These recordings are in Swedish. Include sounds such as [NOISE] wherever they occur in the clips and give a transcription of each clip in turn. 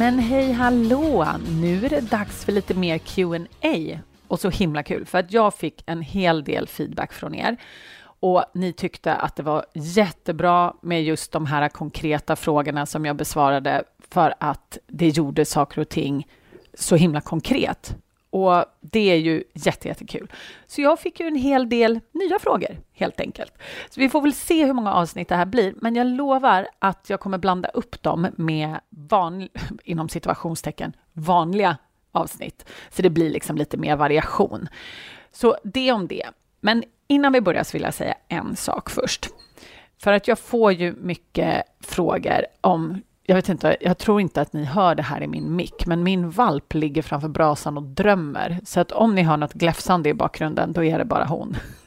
Men hej hallå! Nu är det dags för lite mer Q&A och så himla kul för att jag fick en hel del feedback från er och ni tyckte att det var jättebra med just de här konkreta frågorna som jag besvarade för att det gjorde saker och ting så himla konkret. Och det är ju jättekul. Så jag fick ju en hel del nya frågor, helt enkelt. Så vi får väl se hur många avsnitt det här blir, men jag lovar att jag kommer blanda upp dem med van, [LAUGHS] inom situationstecken, vanliga avsnitt. Så det blir liksom lite mer variation. Så det om det. Men innan vi börjar så vill jag säga en sak först. För att jag får ju mycket frågor om jag vet inte, jag tror inte att ni hör det här i min mick, men min valp ligger framför brasan och drömmer. Så att om ni hör något gläfsande i bakgrunden, då är det bara hon. [LAUGHS]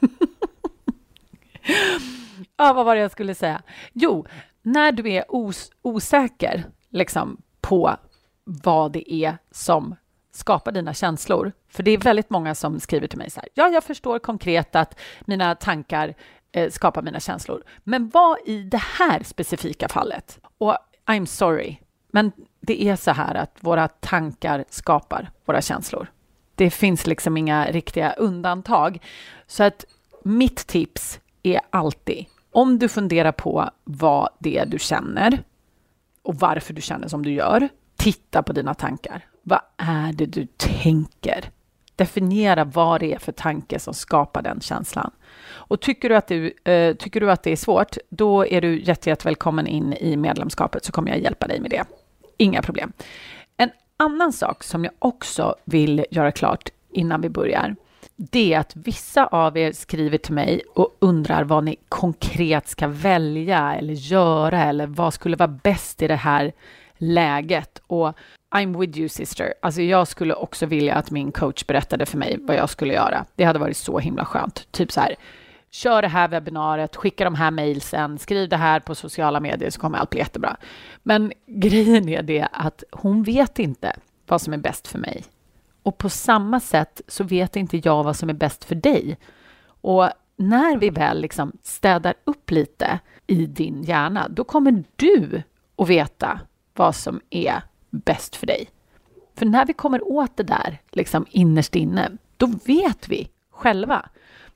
ja, vad var det jag skulle säga? Jo, när du är os osäker liksom, på vad det är som skapar dina känslor. För det är väldigt många som skriver till mig så här. Ja, jag förstår konkret att mina tankar eh, skapar mina känslor. Men vad i det här specifika fallet? Och I'm sorry, men det är så här att våra tankar skapar våra känslor. Det finns liksom inga riktiga undantag. Så att mitt tips är alltid, om du funderar på vad det är du känner och varför du känner som du gör, titta på dina tankar. Vad är det du tänker? Definiera vad det är för tanke som skapar den känslan. Och tycker du att, du, eh, tycker du att det är svårt, då är du jättevälkommen in i medlemskapet så kommer jag hjälpa dig med det. Inga problem. En annan sak som jag också vill göra klart innan vi börjar, det är att vissa av er skriver till mig och undrar vad ni konkret ska välja eller göra eller vad skulle vara bäst i det här läget. Och I'm with you sister. Alltså jag skulle också vilja att min coach berättade för mig vad jag skulle göra. Det hade varit så himla skönt. Typ så här, kör det här webbinariet, skicka de här mejlsen, skriv det här på sociala medier så kommer allt bli jättebra. Men grejen är det att hon vet inte vad som är bäst för mig. Och på samma sätt så vet inte jag vad som är bäst för dig. Och när vi väl liksom städar upp lite i din hjärna, då kommer du att veta vad som är bäst för dig. För när vi kommer åt det där, liksom innerst inne, då vet vi själva.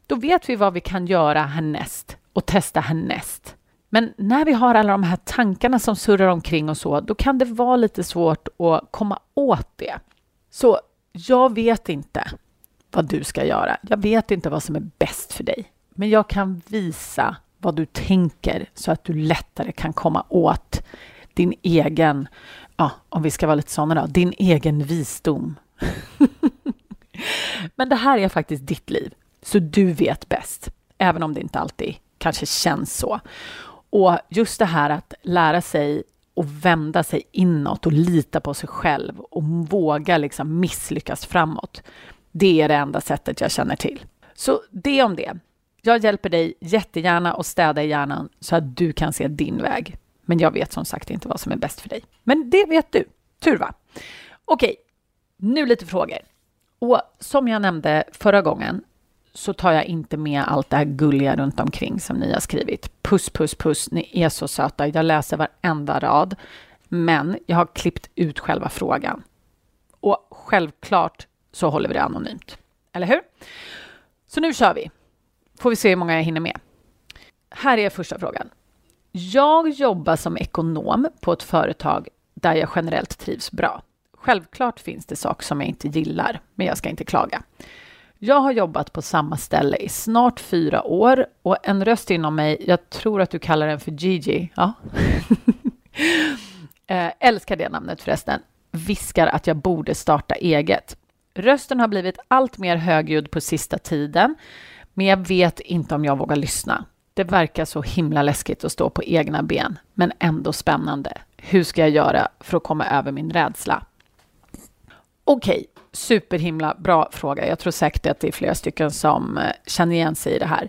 Då vet vi vad vi kan göra härnäst och testa härnäst. Men när vi har alla de här tankarna som surrar omkring och så, då kan det vara lite svårt att komma åt det. Så jag vet inte vad du ska göra. Jag vet inte vad som är bäst för dig. Men jag kan visa vad du tänker så att du lättare kan komma åt din egen, ja, om vi ska vara lite sådana då, din egen visdom. [LAUGHS] Men det här är faktiskt ditt liv, så du vet bäst, även om det inte alltid kanske känns så. Och just det här att lära sig och vända sig inåt och lita på sig själv och våga liksom misslyckas framåt. Det är det enda sättet jag känner till. Så det om det. Jag hjälper dig jättegärna att städa i hjärnan så att du kan se din väg. Men jag vet som sagt inte vad som är bäst för dig. Men det vet du. Tur va? Okej, nu lite frågor. Och som jag nämnde förra gången så tar jag inte med allt det här gulliga runt omkring som ni har skrivit. Puss, puss, puss, ni är så söta. Jag läser varenda rad. Men jag har klippt ut själva frågan. Och självklart så håller vi det anonymt. Eller hur? Så nu kör vi. Får vi se hur många jag hinner med. Här är första frågan. Jag jobbar som ekonom på ett företag där jag generellt trivs bra. Självklart finns det saker som jag inte gillar, men jag ska inte klaga. Jag har jobbat på samma ställe i snart fyra år och en röst inom mig, jag tror att du kallar den för Gigi, ja. äh, [LAUGHS] älskar det namnet förresten, viskar att jag borde starta eget. Rösten har blivit allt mer högljudd på sista tiden, men jag vet inte om jag vågar lyssna. Det verkar så himla läskigt att stå på egna ben, men ändå spännande. hur ska jag göra för att komma över min rädsla? Okej, okay, superhimla bra fråga. Jag tror säkert att det är flera stycken som eh, känner igen sig i det här.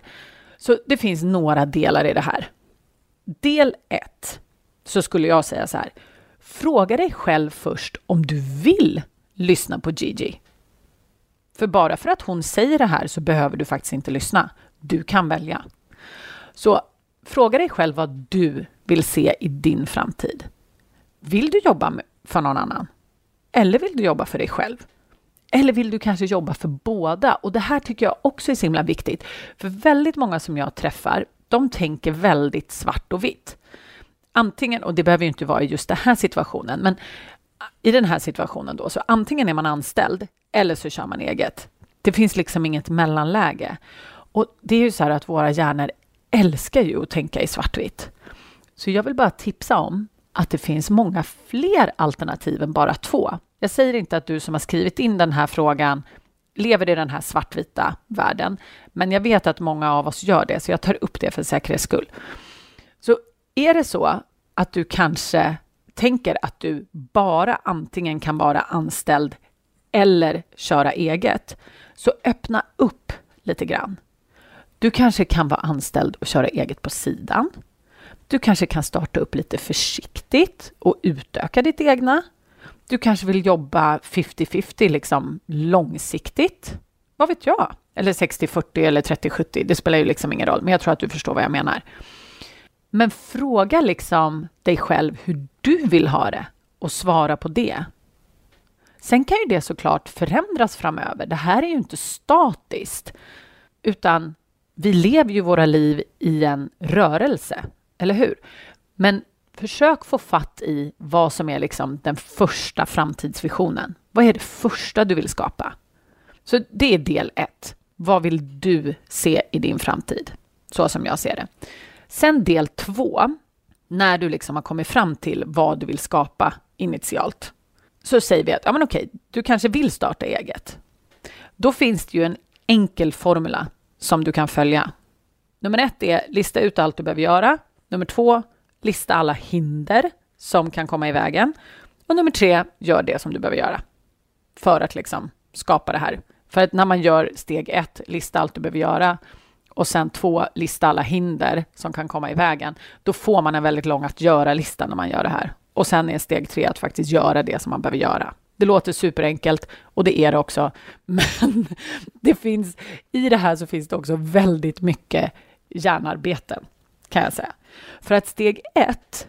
Så det finns några delar i det här. Del 1 så skulle jag säga så här. Fråga dig själv först om du vill lyssna på Gigi. För bara för att hon säger det här så behöver du faktiskt inte lyssna. Du kan välja. Så fråga dig själv vad du vill se i din framtid. Vill du jobba för någon annan? Eller vill du jobba för dig själv? Eller vill du kanske jobba för båda? Och det här tycker jag också är så himla viktigt. För väldigt många som jag träffar, de tänker väldigt svart och vitt. Antingen, och det behöver ju inte vara i just den här situationen, men i den här situationen då, så antingen är man anställd eller så kör man eget. Det finns liksom inget mellanläge. Och det är ju så här att våra hjärnor älskar ju att tänka i svartvitt. Så jag vill bara tipsa om att det finns många fler alternativ än bara två. Jag säger inte att du som har skrivit in den här frågan lever i den här svartvita världen, men jag vet att många av oss gör det, så jag tar upp det för säkerhets skull. Så är det så att du kanske tänker att du bara antingen kan vara anställd eller köra eget, så öppna upp lite grann. Du kanske kan vara anställd och köra eget på sidan. Du kanske kan starta upp lite försiktigt och utöka ditt egna. Du kanske vill jobba 50-50, liksom långsiktigt. Vad vet jag? Eller 60-40 eller 30-70, det spelar ju liksom ingen roll, men jag tror att du förstår vad jag menar. Men fråga liksom dig själv hur du vill ha det och svara på det. Sen kan ju det såklart förändras framöver. Det här är ju inte statiskt, utan vi lever ju våra liv i en rörelse, eller hur? Men försök få fatt i vad som är liksom den första framtidsvisionen. Vad är det första du vill skapa? Så det är del ett. Vad vill du se i din framtid? Så som jag ser det. Sen del två, när du liksom har kommit fram till vad du vill skapa initialt, så säger vi att ja, men okej, du kanske vill starta eget. Då finns det ju en enkel formula som du kan följa. Nummer ett är lista ut allt du behöver göra. Nummer två, lista alla hinder som kan komma i vägen. Och nummer tre, gör det som du behöver göra för att liksom skapa det här. För att när man gör steg ett, lista allt du behöver göra, och sen två, lista alla hinder som kan komma i vägen, då får man en väldigt lång att göra-lista när man gör det här. Och sen är steg tre att faktiskt göra det som man behöver göra. Det låter superenkelt och det är det också. Men [LAUGHS] det finns, i det här så finns det också väldigt mycket hjärnarbeten, kan jag säga. För att steg ett,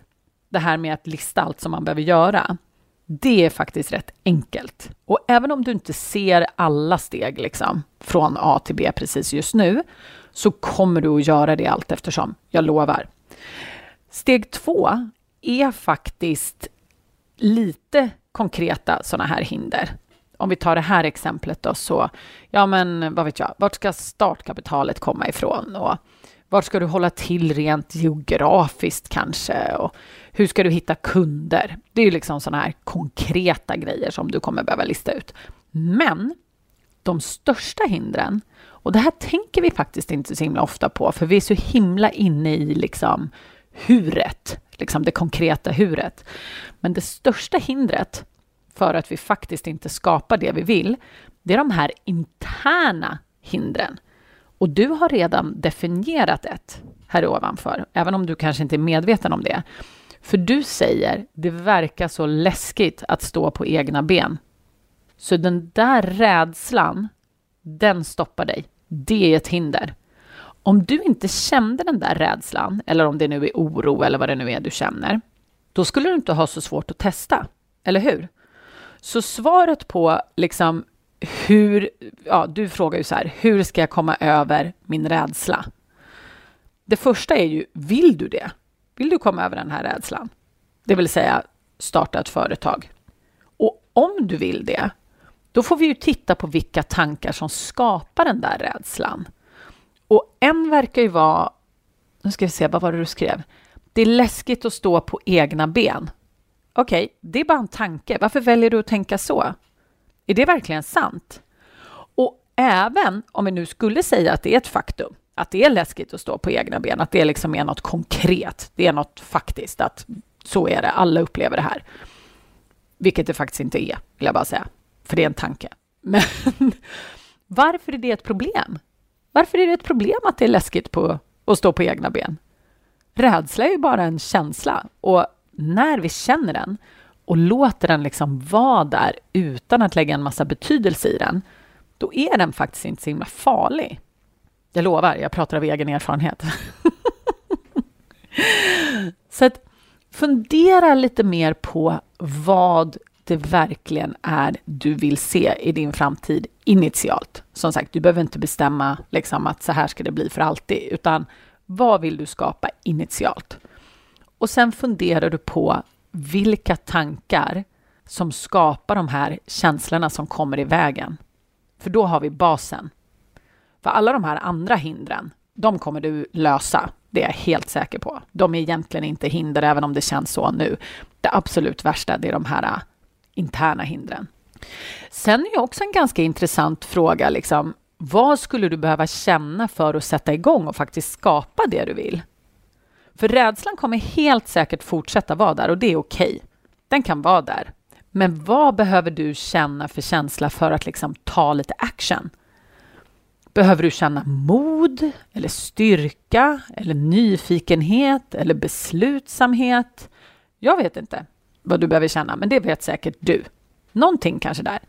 det här med att lista allt som man behöver göra, det är faktiskt rätt enkelt. Och även om du inte ser alla steg liksom, från A till B precis just nu, så kommer du att göra det allt eftersom, jag lovar. Steg två är faktiskt lite konkreta sådana här hinder. Om vi tar det här exemplet då så, ja men vad vet jag, vart ska startkapitalet komma ifrån? Och vart ska du hålla till rent geografiskt kanske? Och hur ska du hitta kunder? Det är ju liksom sådana här konkreta grejer som du kommer behöva lista ut. Men de största hindren, och det här tänker vi faktiskt inte så himla ofta på, för vi är så himla inne i liksom huret, liksom det konkreta huret. Men det största hindret för att vi faktiskt inte skapar det vi vill, det är de här interna hindren. Och du har redan definierat ett här ovanför, även om du kanske inte är medveten om det. För du säger, det verkar så läskigt att stå på egna ben. Så den där rädslan, den stoppar dig. Det är ett hinder. Om du inte kände den där rädslan, eller om det nu är oro eller vad det nu är du känner, då skulle du inte ha så svårt att testa, eller hur? Så svaret på liksom hur, ja, du frågar ju så här, hur ska jag komma över min rädsla? Det första är ju, vill du det? Vill du komma över den här rädslan? Det vill säga starta ett företag. Och om du vill det, då får vi ju titta på vilka tankar som skapar den där rädslan. Och en verkar ju vara, nu ska vi se, vad var det du skrev? Det är läskigt att stå på egna ben. Okej, okay, det är bara en tanke. Varför väljer du att tänka så? Är det verkligen sant? Och även om vi nu skulle säga att det är ett faktum, att det är läskigt att stå på egna ben, att det liksom är något konkret, det är något faktiskt, att Så är det, alla upplever det här. Vilket det faktiskt inte är, vill jag bara säga. För det är en tanke. Men [LAUGHS] varför är det ett problem? Varför är det ett problem att det är läskigt på, att stå på egna ben? Rädsla är ju bara en känsla och när vi känner den och låter den liksom vara där utan att lägga en massa betydelse i den, då är den faktiskt inte så himla farlig. Jag lovar, jag pratar av egen erfarenhet. [LAUGHS] så att fundera lite mer på vad det verkligen är du vill se i din framtid initialt. Som sagt, du behöver inte bestämma liksom, att så här ska det bli för alltid, utan vad vill du skapa initialt? Och sen funderar du på vilka tankar som skapar de här känslorna som kommer i vägen. För då har vi basen. För alla de här andra hindren, de kommer du lösa. Det är jag helt säker på. De är egentligen inte hinder, även om det känns så nu. Det absolut värsta, det är de här äh, interna hindren. Sen är också en ganska intressant fråga, liksom, vad skulle du behöva känna för att sätta igång och faktiskt skapa det du vill? För rädslan kommer helt säkert fortsätta vara där och det är okej. Okay. Den kan vara där. Men vad behöver du känna för känsla för att liksom ta lite action? Behöver du känna mod eller styrka eller nyfikenhet eller beslutsamhet? Jag vet inte vad du behöver känna, men det vet säkert du. Någonting kanske där.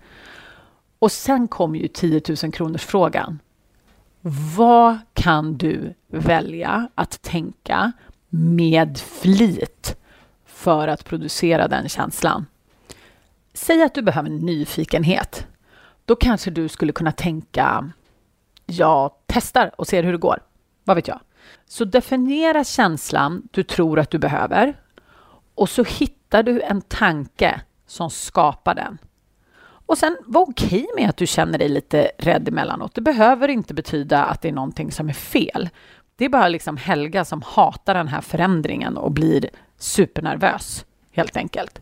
Och sen kommer ju 10 000 kronors frågan. Vad kan du välja att tänka med flit för att producera den känslan? Säg att du behöver nyfikenhet. Då kanske du skulle kunna tänka jag testar och ser hur det går. Vad vet jag? Så definiera känslan du tror att du behöver och så hittar du en tanke som skapar den. Och sen var okej med att du känner dig lite rädd emellanåt. Det behöver inte betyda att det är någonting som är fel. Det är bara liksom Helga som hatar den här förändringen och blir supernervös, helt enkelt.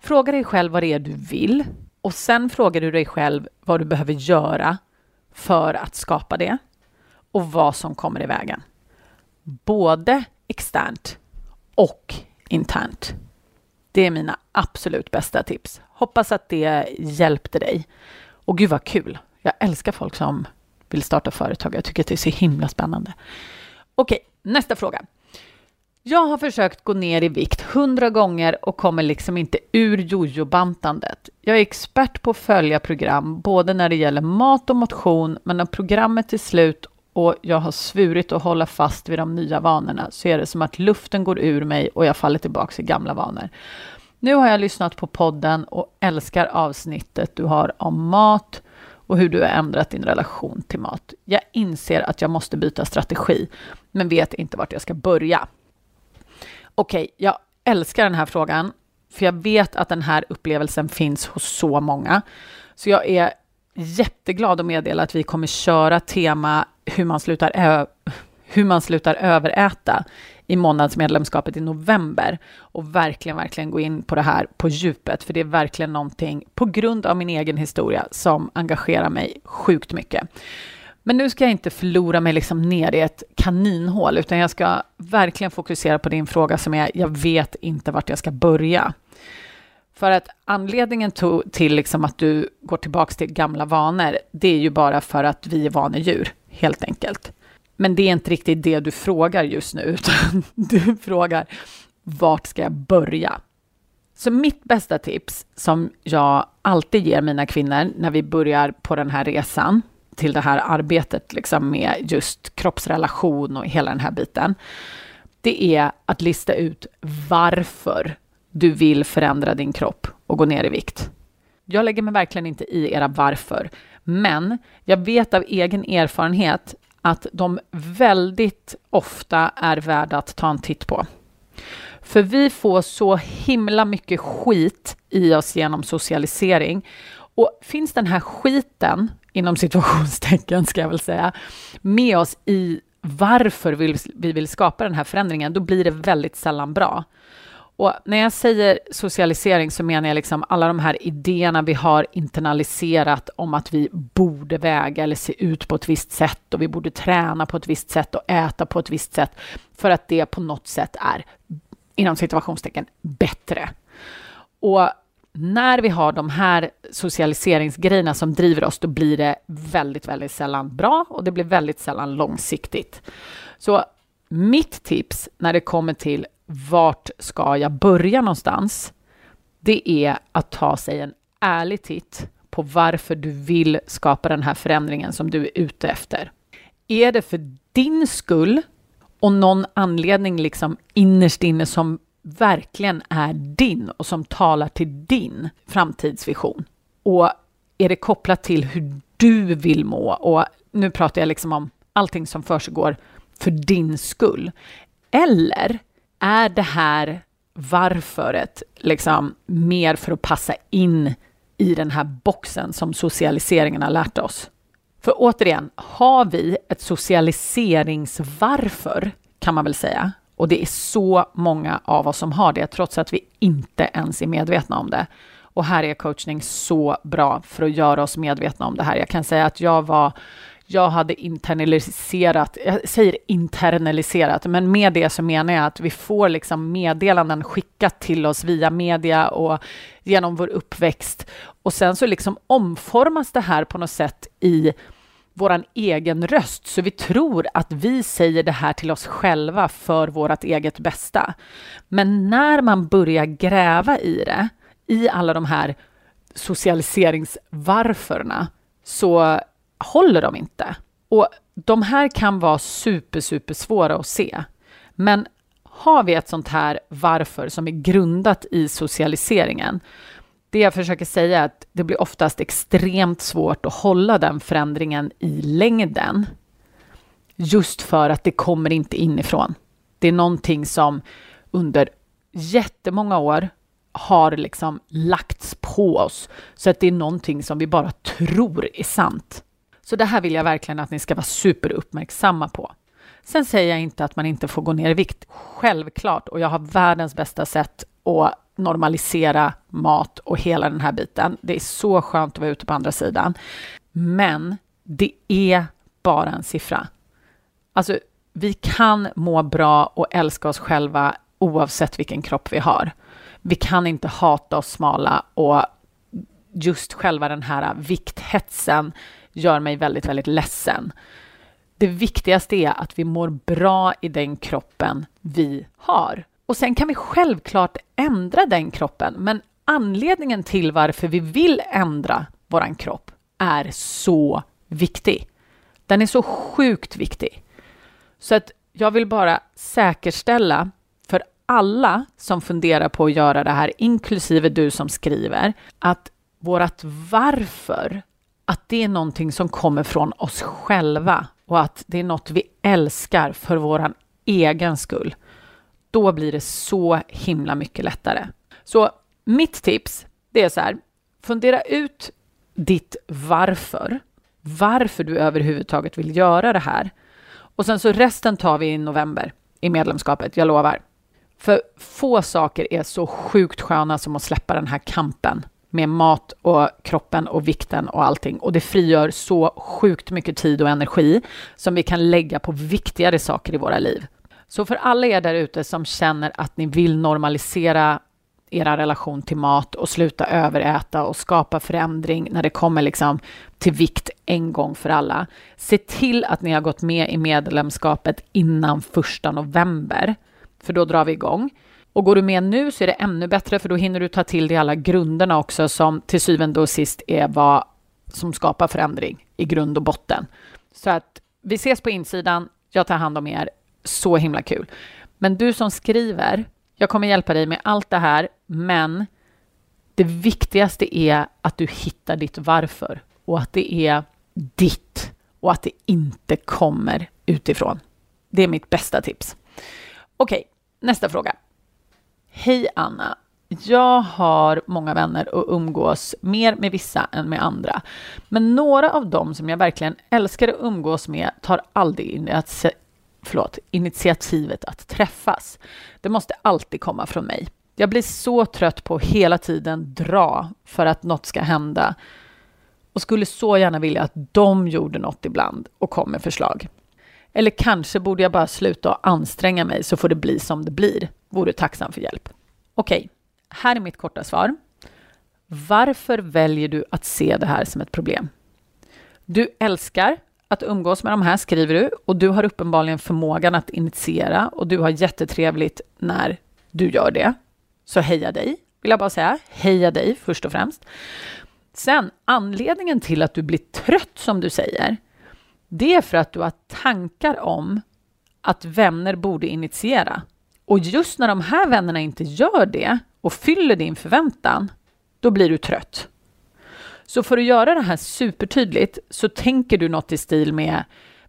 Fråga dig själv vad det är du vill och sen frågar du dig själv vad du behöver göra för att skapa det och vad som kommer i vägen. Både externt och internt. Det är mina absolut bästa tips. Hoppas att det hjälpte dig. Och gud vad kul! Jag älskar folk som vill starta företag. Jag tycker att det är så himla spännande. Okej, nästa fråga. Jag har försökt gå ner i vikt hundra gånger och kommer liksom inte ur jojobantandet. Jag är expert på att följa program, både när det gäller mat och motion, men när programmet är slut och jag har svurit att hålla fast vid de nya vanorna så är det som att luften går ur mig och jag faller tillbaka i gamla vanor. Nu har jag lyssnat på podden och älskar avsnittet du har om mat och hur du har ändrat din relation till mat. Jag inser att jag måste byta strategi, men vet inte vart jag ska börja. Okej, okay, jag älskar den här frågan, för jag vet att den här upplevelsen finns hos så många. Så jag är jätteglad att meddela att vi kommer köra tema hur man slutar, hur man slutar överäta i månadsmedlemskapet i november och verkligen, verkligen gå in på det här på djupet, för det är verkligen någonting på grund av min egen historia som engagerar mig sjukt mycket. Men nu ska jag inte förlora mig liksom ner i ett kaninhål, utan jag ska verkligen fokusera på din fråga som är, jag vet inte vart jag ska börja. För att anledningen till liksom att du går tillbaka till gamla vanor, det är ju bara för att vi är vanedjur, helt enkelt. Men det är inte riktigt det du frågar just nu, [LAUGHS] utan du frågar vart ska jag börja? Så mitt bästa tips som jag alltid ger mina kvinnor när vi börjar på den här resan till det här arbetet liksom med just kroppsrelation och hela den här biten, det är att lista ut varför du vill förändra din kropp och gå ner i vikt. Jag lägger mig verkligen inte i era varför, men jag vet av egen erfarenhet att de väldigt ofta är värda att ta en titt på. För vi får så himla mycket skit i oss genom socialisering. Och finns den här skiten, inom situationstecken ska jag väl säga, med oss i varför vi vill skapa den här förändringen, då blir det väldigt sällan bra. Och när jag säger socialisering så menar jag liksom alla de här idéerna vi har internaliserat om att vi borde väga eller se ut på ett visst sätt och vi borde träna på ett visst sätt och äta på ett visst sätt för att det på något sätt är inom situationstecken bättre. Och när vi har de här socialiseringsgrejerna som driver oss, då blir det väldigt, väldigt sällan bra och det blir väldigt sällan långsiktigt. Så mitt tips när det kommer till vart ska jag börja någonstans? Det är att ta sig en ärlig titt på varför du vill skapa den här förändringen som du är ute efter. Är det för din skull och någon anledning liksom innerst inne som verkligen är din och som talar till din framtidsvision? Och är det kopplat till hur du vill må? Och nu pratar jag liksom om allting som försiggår för din skull. Eller är det här varföret liksom mer för att passa in i den här boxen som socialiseringen har lärt oss? För återigen, har vi ett socialiseringsvarför kan man väl säga. Och det är så många av oss som har det, trots att vi inte ens är medvetna om det. Och här är coachning så bra för att göra oss medvetna om det här. Jag kan säga att jag var jag hade internaliserat, jag säger internaliserat, men med det så menar jag att vi får liksom meddelanden skickat till oss via media och genom vår uppväxt. Och sen så liksom omformas det här på något sätt i vår egen röst, så vi tror att vi säger det här till oss själva för vårt eget bästa. Men när man börjar gräva i det, i alla de här socialiseringsvarförna, så håller de inte. Och de här kan vara super, super svåra att se. Men har vi ett sånt här varför som är grundat i socialiseringen, det jag försöker säga är att det blir oftast extremt svårt att hålla den förändringen i längden. Just för att det kommer inte inifrån. Det är någonting som under jättemånga år har liksom lagts på oss. Så att det är någonting som vi bara tror är sant. Så det här vill jag verkligen att ni ska vara superuppmärksamma på. Sen säger jag inte att man inte får gå ner i vikt. Självklart, och jag har världens bästa sätt att normalisera mat och hela den här biten. Det är så skönt att vara ute på andra sidan. Men det är bara en siffra. Alltså, vi kan må bra och älska oss själva oavsett vilken kropp vi har. Vi kan inte hata oss smala och just själva den här vikthetsen gör mig väldigt, väldigt ledsen. Det viktigaste är att vi mår bra i den kroppen vi har. Och sen kan vi självklart ändra den kroppen, men anledningen till varför vi vill ändra vår kropp är så viktig. Den är så sjukt viktig. Så att jag vill bara säkerställa för alla som funderar på att göra det här, inklusive du som skriver, att vårt varför att det är någonting som kommer från oss själva och att det är något vi älskar för vår egen skull. Då blir det så himla mycket lättare. Så mitt tips, det är så här, fundera ut ditt varför. Varför du överhuvudtaget vill göra det här. Och sen så resten tar vi i november i medlemskapet, jag lovar. För få saker är så sjukt sköna som att släppa den här kampen med mat och kroppen och vikten och allting. Och det frigör så sjukt mycket tid och energi som vi kan lägga på viktigare saker i våra liv. Så för alla er där ute som känner att ni vill normalisera era relation till mat och sluta överäta och skapa förändring när det kommer liksom till vikt en gång för alla. Se till att ni har gått med i medlemskapet innan första november, för då drar vi igång. Och går du med nu så är det ännu bättre för då hinner du ta till dig alla grunderna också som till syvende och sist är vad som skapar förändring i grund och botten. Så att vi ses på insidan. Jag tar hand om er. Så himla kul. Men du som skriver, jag kommer hjälpa dig med allt det här, men det viktigaste är att du hittar ditt varför och att det är ditt och att det inte kommer utifrån. Det är mitt bästa tips. Okej, nästa fråga. Hej Anna! Jag har många vänner och umgås mer med vissa än med andra. Men några av dem som jag verkligen älskar att umgås med tar aldrig förlåt, initiativet att träffas. Det måste alltid komma från mig. Jag blir så trött på att hela tiden dra för att något ska hända och skulle så gärna vilja att de gjorde något ibland och kom med förslag. Eller kanske borde jag bara sluta och anstränga mig så får det bli som det blir vore tacksam för hjälp. Okej, okay, här är mitt korta svar. Varför väljer du att se det här som ett problem? Du älskar att umgås med de här, skriver du, och du har uppenbarligen förmågan att initiera och du har jättetrevligt när du gör det. Så heja dig, vill jag bara säga. Heja dig först och främst. Sen, anledningen till att du blir trött, som du säger, det är för att du har tankar om att vänner borde initiera. Och just när de här vännerna inte gör det och fyller din förväntan, då blir du trött. Så för att göra det här supertydligt så tänker du något i stil med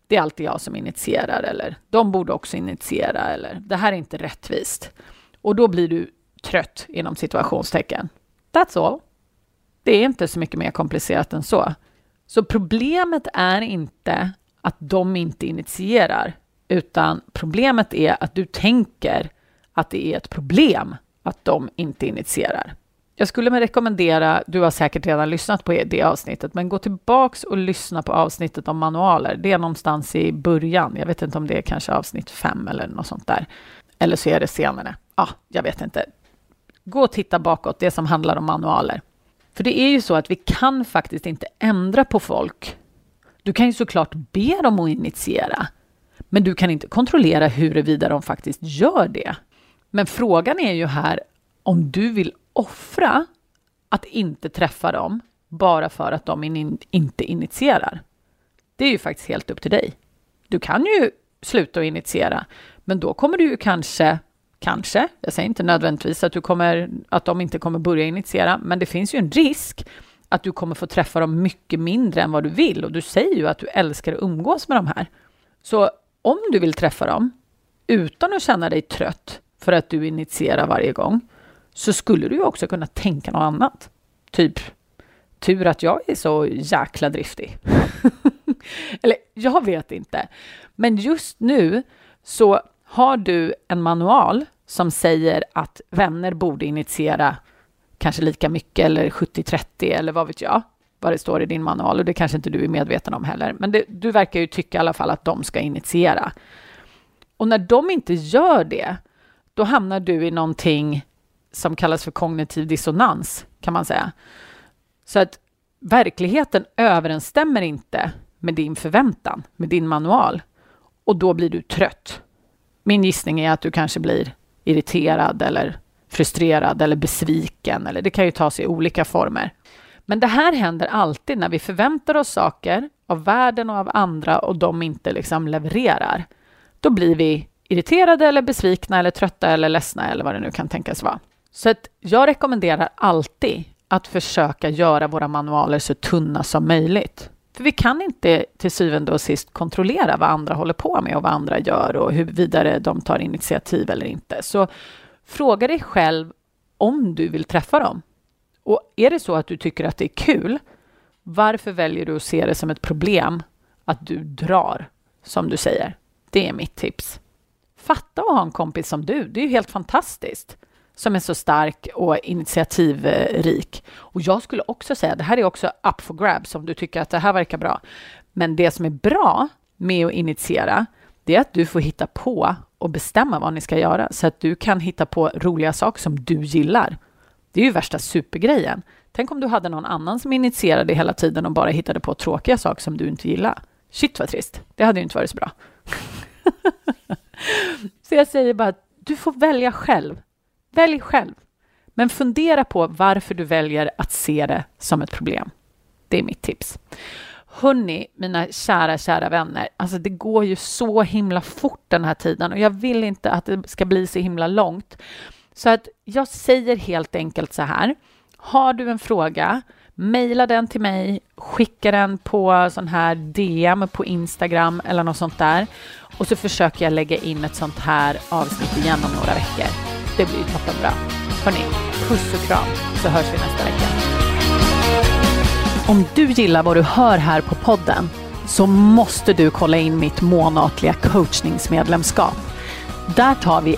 det är alltid jag som initierar eller de borde också initiera eller det här är inte rättvist. Och då blir du trött inom situationstecken. That's all. Det är inte så mycket mer komplicerat än så. Så problemet är inte att de inte initierar, utan problemet är att du tänker att det är ett problem att de inte initierar. Jag skulle rekommendera, du har säkert redan lyssnat på det avsnittet, men gå tillbaks och lyssna på avsnittet om manualer. Det är någonstans i början. Jag vet inte om det är kanske avsnitt fem eller något sånt där. Eller så är det senare. Ja, jag vet inte. Gå och titta bakåt, det som handlar om manualer. För det är ju så att vi kan faktiskt inte ändra på folk. Du kan ju såklart be dem att initiera, men du kan inte kontrollera huruvida de faktiskt gör det. Men frågan är ju här om du vill offra att inte träffa dem bara för att de in, inte initierar. Det är ju faktiskt helt upp till dig. Du kan ju sluta att initiera, men då kommer du ju kanske Kanske, jag säger inte nödvändigtvis att, du kommer, att de inte kommer börja initiera, men det finns ju en risk att du kommer få träffa dem mycket mindre än vad du vill och du säger ju att du älskar att umgås med de här. Så om du vill träffa dem utan att känna dig trött för att du initierar varje gång, så skulle du ju också kunna tänka något annat. Typ, tur att jag är så jäkla driftig. [LAUGHS] Eller jag vet inte. Men just nu så har du en manual som säger att vänner borde initiera kanske lika mycket eller 70-30 eller vad vet jag, vad det står i din manual och det kanske inte du är medveten om heller. Men det, du verkar ju tycka i alla fall att de ska initiera. Och när de inte gör det, då hamnar du i någonting som kallas för kognitiv dissonans, kan man säga. Så att verkligheten överensstämmer inte med din förväntan, med din manual. Och då blir du trött. Min gissning är att du kanske blir irriterad eller frustrerad eller besviken. Eller det kan ju ta sig i olika former. Men det här händer alltid när vi förväntar oss saker av världen och av andra och de inte liksom levererar. Då blir vi irriterade eller besvikna eller trötta eller ledsna eller vad det nu kan tänkas vara. Så att jag rekommenderar alltid att försöka göra våra manualer så tunna som möjligt. För vi kan inte till syvende och sist kontrollera vad andra håller på med och vad andra gör och hur vidare de tar initiativ eller inte. Så fråga dig själv om du vill träffa dem. Och är det så att du tycker att det är kul, varför väljer du att se det som ett problem att du drar, som du säger? Det är mitt tips. Fatta att ha en kompis som du, det är ju helt fantastiskt som är så stark och initiativrik. Och jag skulle också säga, det här är också up for grabs om du tycker att det här verkar bra. Men det som är bra med att initiera, det är att du får hitta på och bestämma vad ni ska göra så att du kan hitta på roliga saker som du gillar. Det är ju värsta supergrejen. Tänk om du hade någon annan som initierade hela tiden och bara hittade på tråkiga saker som du inte gillar. Shit vad trist. Det hade ju inte varit så bra. [LAUGHS] så jag säger bara du får välja själv. Välj själv. Men fundera på varför du väljer att se det som ett problem. Det är mitt tips. Hörni, mina kära, kära vänner, alltså det går ju så himla fort den här tiden och jag vill inte att det ska bli så himla långt. Så att jag säger helt enkelt så här. Har du en fråga, mejla den till mig, skicka den på sån här DM på Instagram eller något sånt där. Och så försöker jag lägga in ett sånt här avsnitt igen om några veckor. Det blir toppenbra. Hörni, puss och kram så hörs vi nästa vecka. Om du gillar vad du hör här på podden så måste du kolla in mitt månatliga coachningsmedlemskap. Där tar vi